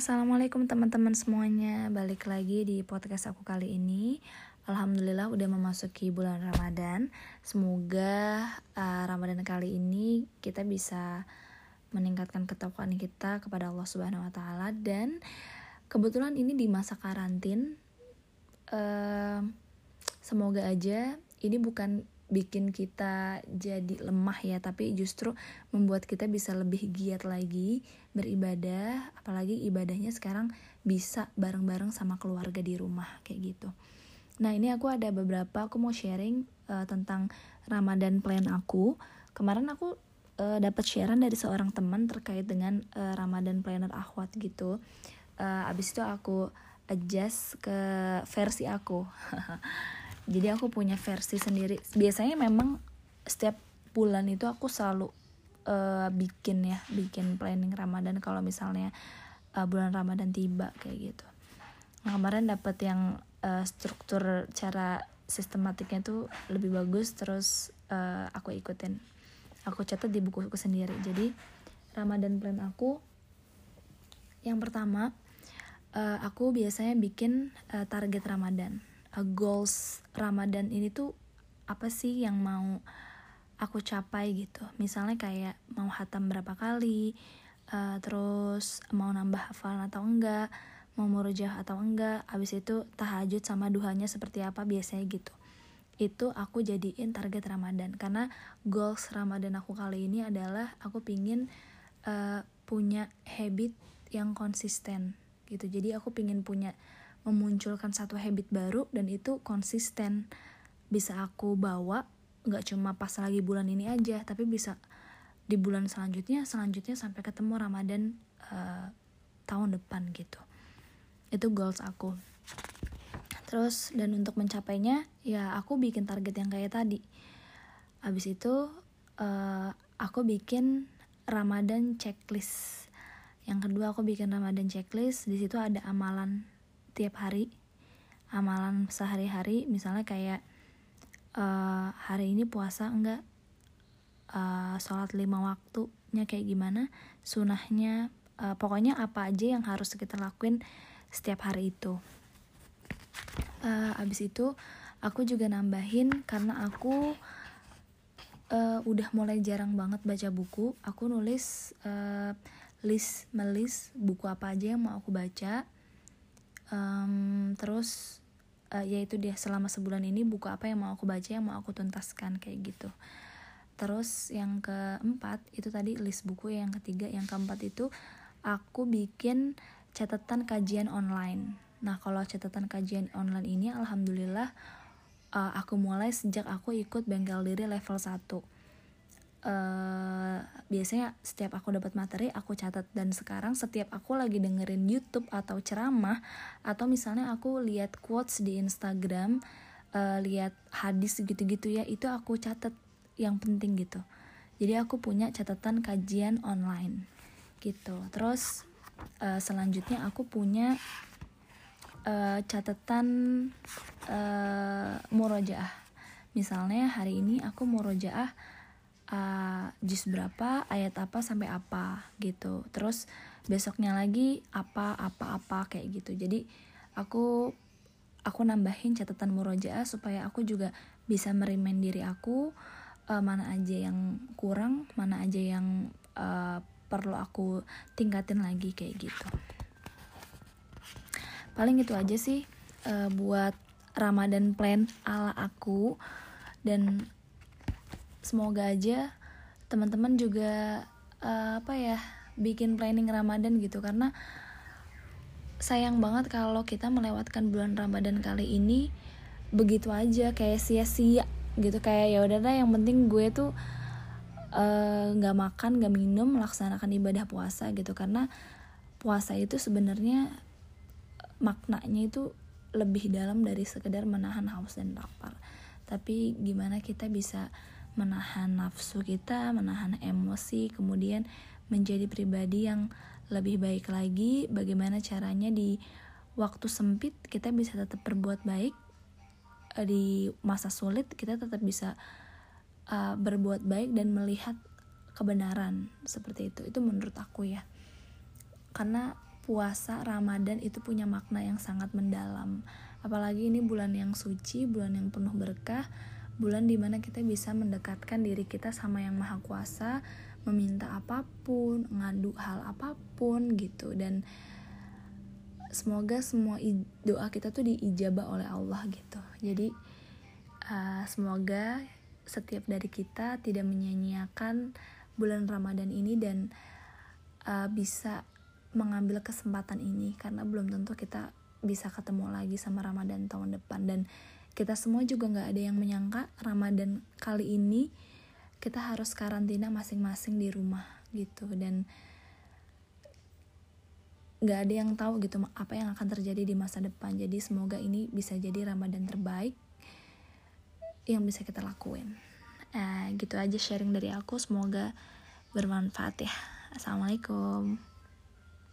assalamualaikum teman-teman semuanya. Balik lagi di podcast aku kali ini. Alhamdulillah udah memasuki bulan Ramadan. Semoga uh, Ramadan kali ini kita bisa meningkatkan ketakwaan kita kepada Allah Subhanahu Wa Taala dan kebetulan ini di masa karantin. Uh, semoga aja ini bukan bikin kita jadi lemah ya tapi justru membuat kita bisa lebih giat lagi beribadah apalagi ibadahnya sekarang bisa bareng-bareng sama keluarga di rumah kayak gitu. Nah ini aku ada beberapa aku mau sharing uh, tentang Ramadan plan aku. Kemarin aku uh, dapat sharean dari seorang teman terkait dengan uh, Ramadan planner akhwat gitu. Uh, abis itu aku adjust ke versi aku jadi aku punya versi sendiri. Biasanya memang setiap bulan itu aku selalu uh, bikin ya bikin planning Ramadan kalau misalnya uh, bulan Ramadan tiba kayak gitu. Nah kemarin dapat yang uh, struktur cara sistematiknya tuh lebih bagus terus uh, aku ikutin. Aku catat di bukuku sendiri. Jadi Ramadan plan aku yang pertama uh, aku biasanya bikin uh, target Ramadan goals Ramadan ini tuh apa sih yang mau aku capai gitu? Misalnya kayak mau hatam berapa kali uh, terus mau nambah hafalan atau enggak mau murjah atau enggak abis itu tahajud sama duhanya seperti apa biasanya gitu. Itu aku jadiin target Ramadan. Karena goals Ramadan aku kali ini adalah aku pingin uh, punya habit yang konsisten gitu. Jadi aku pingin punya memunculkan satu habit baru dan itu konsisten. Bisa aku bawa nggak cuma pas lagi bulan ini aja tapi bisa di bulan selanjutnya selanjutnya sampai ketemu Ramadan uh, tahun depan gitu. Itu goals aku. Terus dan untuk mencapainya ya aku bikin target yang kayak tadi. Abis itu uh, aku bikin Ramadan checklist. Yang kedua aku bikin Ramadan checklist. Di situ ada amalan tiap hari amalan sehari-hari misalnya kayak uh, hari ini puasa enggak uh, sholat lima waktunya kayak gimana sunahnya uh, pokoknya apa aja yang harus kita lakuin setiap hari itu. Uh, abis itu aku juga nambahin karena aku uh, udah mulai jarang banget baca buku aku nulis uh, list melis buku apa aja yang mau aku baca um, terus uh, yaitu dia selama sebulan ini buku apa yang mau aku baca yang mau aku tuntaskan kayak gitu. Terus yang keempat itu tadi list buku yang ketiga yang keempat itu aku bikin catatan kajian online. Nah kalau catatan kajian online ini alhamdulillah uh, aku mulai sejak aku ikut bengkel diri level 1 uh, biasanya setiap aku dapat materi aku catat. Dan sekarang setiap aku lagi dengerin YouTube atau ceramah atau misalnya aku lihat quotes di Instagram uh, lihat hadis gitu-gitu ya itu aku catat yang penting gitu. Jadi aku punya catatan kajian online gitu. Terus uh, selanjutnya aku punya uh, catatan uh, murojaah. Misalnya hari ini aku murojaah uh, juz berapa ayat apa sampai apa gitu. Terus besoknya lagi apa apa apa kayak gitu. Jadi aku aku nambahin catatan murojaah supaya aku juga bisa merimain diri aku uh, mana aja yang kurang mana aja yang uh, perlu aku tingkatin lagi kayak gitu. Paling itu aja sih uh, buat Ramadan plan ala aku. Dan semoga aja teman-teman juga uh, apa ya bikin planning Ramadan gitu. Karena sayang banget kalau kita melewatkan bulan Ramadan kali ini begitu aja kayak sia-sia gitu. Kayak ya udah yang penting gue tuh eh, nggak uh, makan nggak minum melaksanakan ibadah puasa gitu. Karena puasa itu sebenarnya maknanya itu lebih dalam dari sekedar menahan haus dan lapar. Tapi gimana kita bisa menahan nafsu kita, menahan emosi, kemudian menjadi pribadi yang lebih baik lagi. Bagaimana caranya di waktu sempit kita bisa tetap berbuat baik, eh, di masa sulit kita tetap bisa uh, berbuat baik dan melihat kebenaran seperti itu. Itu menurut aku ya, karena puasa Ramadan itu punya makna yang sangat mendalam apalagi ini bulan yang suci bulan yang penuh berkah bulan di mana kita bisa mendekatkan diri kita sama yang maha kuasa meminta apa pun ngadu hal apa pun gitu. Dan semoga semua doa kita tuh diijabah oleh Allah gitu. Jadi uh, semoga setiap dari kita tidak menyia-nyiakan bulan Ramadan ini dan uh, bisa mengambil kesempatan ini karena belum tentu kita bisa ketemu lagi sama Ramadan tahun depan. Dan kita semua juga nggak ada yang menyangka Ramadan kali ini kita harus karantina masing-masing di rumah gitu. Dan nggak ada yang tahu gitu apa yang akan terjadi di masa depan. Jadi semoga ini bisa jadi Ramadan terbaik yang bisa kita lakuin. Uh, gitu aja sharing dari aku. Semoga bermanfaat ya. Assalamualaikum